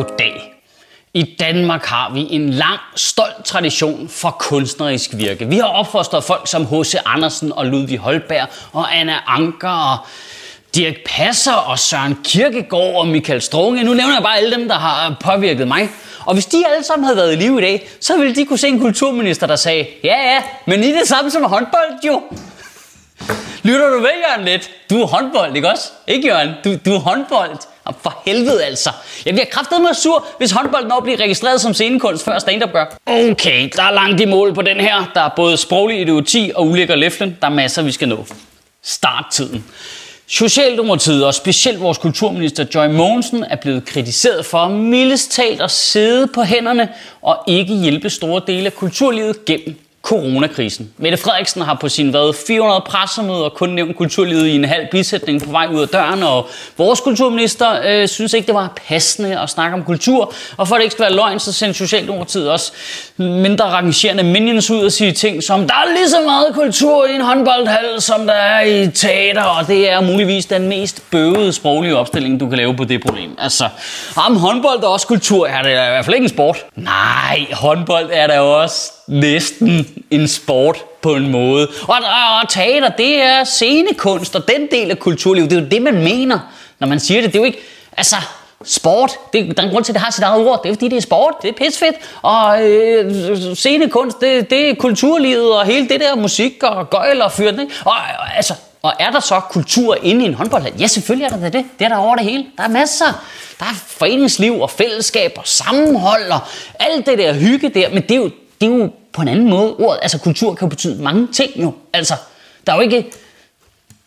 Goddag. I Danmark har vi en lang, stolt tradition for kunstnerisk virke. Vi har opfostret folk som H.C. Andersen og Ludvig Holberg og Anna Anker og Dirk Passer og Søren Kierkegaard og Michael Strunge. Nu nævner jeg bare alle dem, der har påvirket mig. Og hvis de alle sammen havde været i live i dag, så ville de kunne se en kulturminister, der sagde, ja ja, men I er det samme som håndbold jo. Lytter du med, Jørgen, lidt? Du er håndbold, ikke også? Ikke, Jørgen? Du, du er håndbold. For helvede altså. Jeg bliver kraftet mig sur, hvis håndbold når bliver registreret som scenekunst, før stand-up gør. Okay, der er langt i mål på den her. Der er både sproglig idioti og ulækker læflen. Der er masser, vi skal nå. Starttiden. Socialdemokratiet og specielt vores kulturminister Joy Mogensen er blevet kritiseret for mildest talt at sidde på hænderne og ikke hjælpe store dele af kulturlivet gennem coronakrisen. Mette Frederiksen har på sin hvad, 400 pressemøder kun nævnt kulturlivet i en halv bisætning på vej ud af døren, og vores kulturminister øh, synes ikke, det var passende at snakke om kultur. Og for at det ikke skal være løgn, så sendte Socialdemokratiet også mindre rangerende minions ud og sige ting som, der er lige så meget kultur i en håndboldhal, som der er i teater, og det er muligvis den mest bøvede sproglige opstilling, du kan lave på det problem. Altså, om håndbold er også kultur, er det i hvert fald ikke en sport. Nej, håndbold er der også næsten en sport på en måde. Og, og, og teater, det er scenekunst, og den del af kulturlivet, det er jo det, man mener, når man siger det. Det er jo ikke, altså, sport, det, der er en grund til, at det har sit eget ord. Det er fordi, det er sport, det er pissefedt. Og øh, scenekunst, det, det er kulturlivet, og hele det der musik og gøjl og fyrt. Ikke? Og, altså, og er der så kultur inde i en håndboldhal? Ja, selvfølgelig er der det. Det er der over det hele. Der er masser. Der er foreningsliv og fællesskab og sammenhold og alt det der hygge der. Men det er jo, det er jo på en anden måde. Ordet, altså kultur kan jo betyde mange ting jo. Altså, der er jo ikke...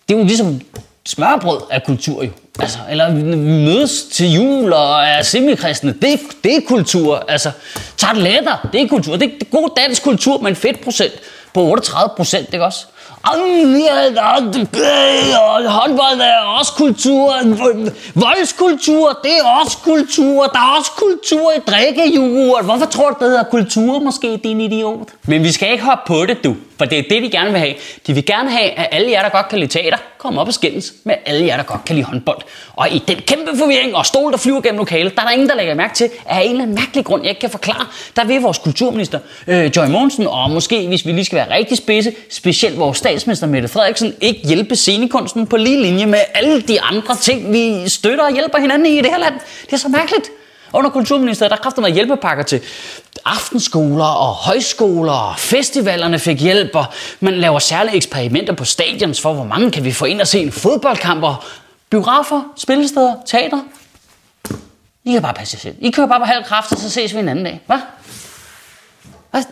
Det er jo ligesom smørbrød af kultur jo. Altså, eller mødes til jul og er semikristne, det, det er kultur. Altså, tarteletter, det er kultur. Det er god dansk kultur med en fedtprocent på 38 procent, ikke også? Håndbold er også kultur. Voldskultur, det er også kultur. Der er også kultur i drikkejurt. Hvorfor tror du, det hedder kultur måske, din idiot? Men vi skal ikke hoppe på det, du. For det er det, de gerne vil have. De vil gerne have, at alle jer, der godt kan lide teater, kommer op og skændes med alle jer, der godt kan lide håndbold. Og i den kæmpe forvirring og stol, der flyver gennem lokalet, der er der ingen, der lægger mærke til, at af en eller anden mærkelig grund, jeg ikke kan forklare, der vil vores kulturminister, øh, Joy Mogensen, og måske, hvis vi lige skal være rigtig spidse, specielt vores statsminister Mette Frederiksen, ikke hjælpe scenekunsten på lige linje med alle de andre ting, vi støtter og hjælper hinanden i i det her land. Det er så mærkeligt. Under kulturministeriet, der kræfter med hjælpepakker til aftenskoler og højskoler, og festivalerne fik hjælp, og man laver særlige eksperimenter på stadions for, hvor mange kan vi få ind og se en fodboldkamp, og biografer, spillesteder, teater. I kan bare passe jer selv. I kører bare på halv kraft, og så ses vi en anden dag. Hvad? Hvad?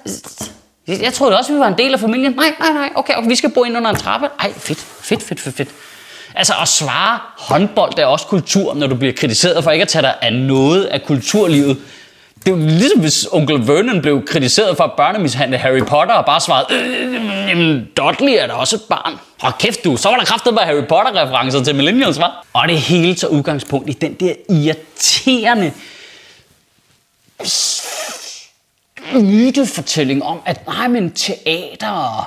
Jeg troede også, vi var en del af familien. Nej, nej, nej. Okay, okay vi skal bo ind under en trappe. Ej, fedt, fedt, fedt, fedt, fedt. Altså at svare, håndbold er også kultur, når du bliver kritiseret for ikke at tage dig af noget af kulturlivet. Det er jo ligesom hvis onkel Vernon blev kritiseret for at børnemishandle Harry Potter og bare svarede, øh, Dudley er da også et barn. Og kæft du, så var der kraftet med Harry Potter-referencer til Millennials, var. Og det hele tager udgangspunkt i den der irriterende mytefortælling om, at nej, men teater og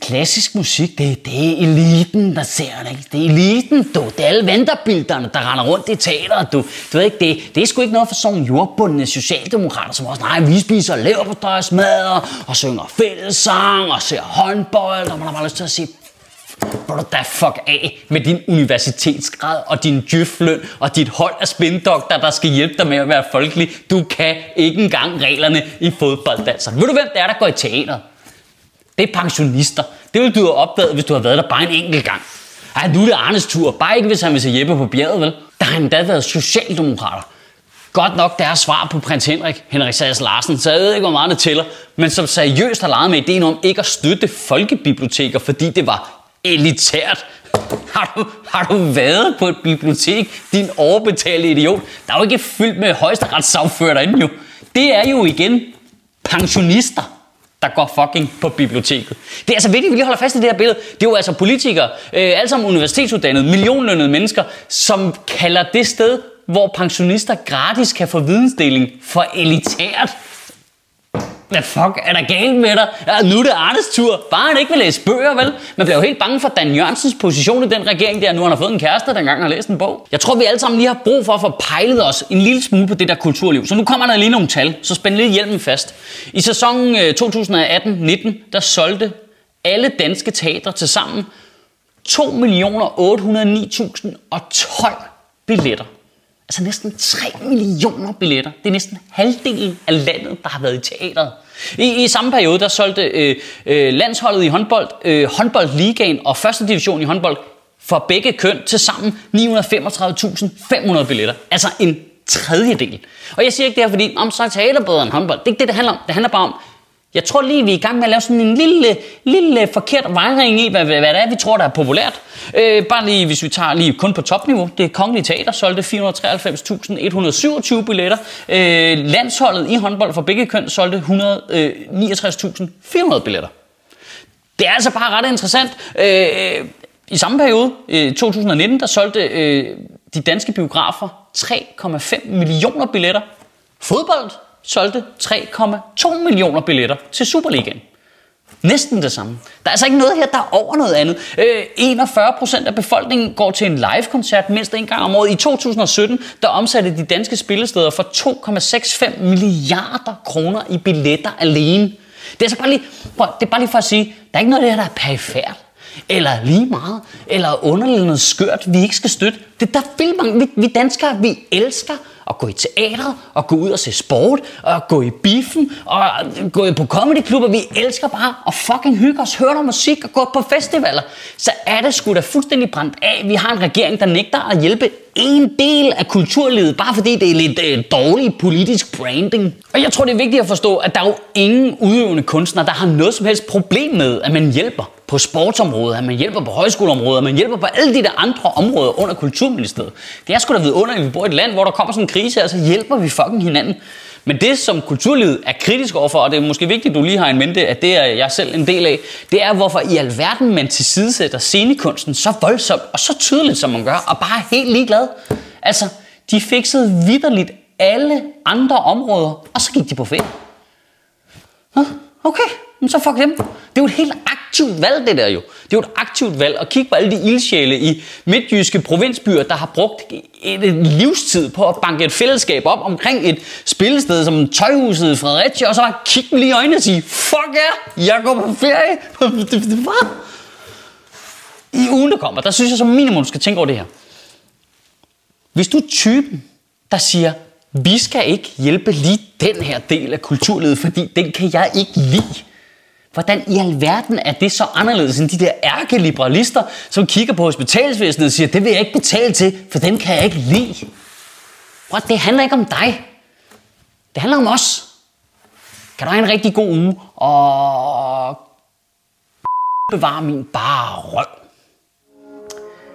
klassisk musik, det, det er eliten, der ser det. Ikke? Det er eliten, du. Det er alle venterbilderne, der render rundt i teateret, du. Du ved ikke, det, det er sgu ikke noget for sådan jordbundne socialdemokrater, som også, nej, vi spiser leverpostejsmadder og synger fællessang og ser håndbold, og man har bare lyst til at sige, hvor du da fuck af med din universitetsgrad og din djøfløn og dit hold af spindokter, der skal hjælpe dig med at være folkelig. Du kan ikke engang reglerne i fodbolddanser. Altså. Ved du, hvem det er, der går i teateret? Det er pensionister. Det vil du have opdaget, hvis du har været der bare en enkelt gang. Ej, nu er det Arnes tur. Bare ikke, hvis han vil se Jeppe på bjerget, vel? Der har endda været socialdemokrater. godt nok deres svar på prins Henrik, Henrik Sass Larsen, så jeg ved ikke, hvor meget det tæller, men som seriøst har leget med ideen om ikke at støtte folkebiblioteker, fordi det var elitært. Har du, har du været på et bibliotek, din overbetalte idiot? Der er jo ikke fyldt med højesteretssagfører derinde jo. Det er jo igen pensionister der går fucking på biblioteket. Det er altså vigtigt, at vi lige holder fast i det her billede. Det er jo altså politikere, øh, alle sammen universitetsuddannede, millionlønnede mennesker, som kalder det sted, hvor pensionister gratis kan få vidensdeling for elitært. Hvad fuck er der galt med dig? Ja, nu er det Arnes tur. Bare han ikke vil læse bøger, vel? Man bliver jo helt bange for Dan Jørgensens position i den regering der. Nu han har fået en kæreste, der engang har læst en bog. Jeg tror, vi alle sammen lige har brug for at få pejlet os en lille smule på det der kulturliv. Så nu kommer der lige nogle tal. Så spænd lidt hjelmen fast. I sæsonen øh, 2018-19, der solgte alle danske teatre til sammen 2.809.012 billetter. Altså næsten 3 millioner billetter. Det er næsten halvdelen af landet, der har været i teateret. I, i samme periode, der solgte øh, øh, landsholdet i håndbold, øh, håndboldligaen og første division i håndbold for begge køn til sammen 935.500 billetter. Altså en tredjedel. Og jeg siger ikke det her, fordi om så er teater bedre end håndbold. Det er ikke det, det handler om. Det handler bare om, jeg tror lige, vi er i gang med at lave sådan en lille, lille forkert vejring i, hvad, hvad det er, vi tror, der er populært. Øh, bare lige, hvis vi tager lige kun på topniveau. Det Kongelige Teater solgte 493.127 billetter. Øh, landsholdet i håndbold for begge køn solgte 169.400 øh, billetter. Det er altså bare ret interessant. Øh, I samme periode, øh, 2019, der solgte øh, de danske biografer 3,5 millioner billetter. Fodbold solgte 3,2 millioner billetter til Superligaen. Næsten det samme. Der er altså ikke noget her, der er over noget andet. Øh, 41 procent af befolkningen går til en live-koncert mindst en gang om året. I 2017, der omsatte de danske spillesteder for 2,65 milliarder kroner i billetter alene. Det er, altså bare lige, det er bare lige for at sige, der er ikke noget af det her, der er perifært eller lige meget, eller underligt noget skørt, vi ikke skal støtte. Det der vil vi, vi danskere, vi elsker og gå i teatret, og gå ud og se sport, og gå i biffen, og gå på comedyklubber. Vi elsker bare at fucking hygge os, høre noget musik og gå på festivaler. Så er det sgu da fuldstændig brændt af. Vi har en regering, der nægter at hjælpe en del af kulturlivet, bare fordi det er lidt øh, dårlig politisk branding. Og jeg tror, det er vigtigt at forstå, at der er jo ingen udøvende kunstner, der har noget som helst problem med, at man hjælper på sportsområdet, at man hjælper på højskoleområdet, at man hjælper på alle de der andre områder under Kulturministeriet. Det er sgu da under, at vi bor i et land, hvor der kommer sådan en krise, og så hjælper vi fucking hinanden. Men det, som kulturlivet er kritisk overfor, og det er måske vigtigt, at du lige har en mente, at det er jeg selv en del af, det er, hvorfor i alverden man tilsidesætter scenekunsten så voldsomt og så tydeligt, som man gør, og bare helt ligeglad. Altså, de fikset vidderligt alle andre områder, og så gik de på ferie. Okay, så fuck dem. Det er jo et helt aktivt valg, det der jo. Det er jo et aktivt valg at kigge på alle de ildsjæle i midtjyske provinsbyer, der har brugt et, et livstid på at banke et fællesskab op omkring et spillested som Tøjhuset i Fredericia, og så bare kigge dem lige i øjnene og sige, fuck ja, jeg går på ferie. Hvad? I ugen, der kommer, der synes jeg som minimum, du skal tænke over det her. Hvis du er typen, der siger, vi skal ikke hjælpe lige den her del af kulturlivet, fordi den kan jeg ikke lide. Hvordan i alverden er det så anderledes end de der ærkeliberalister, som kigger på hospitalsvæsenet og siger, det vil jeg ikke betale til, for den kan jeg ikke lide. Bror, det handler ikke om dig. Det handler om os. Kan du have en rigtig god uge, og bevare min bare røv.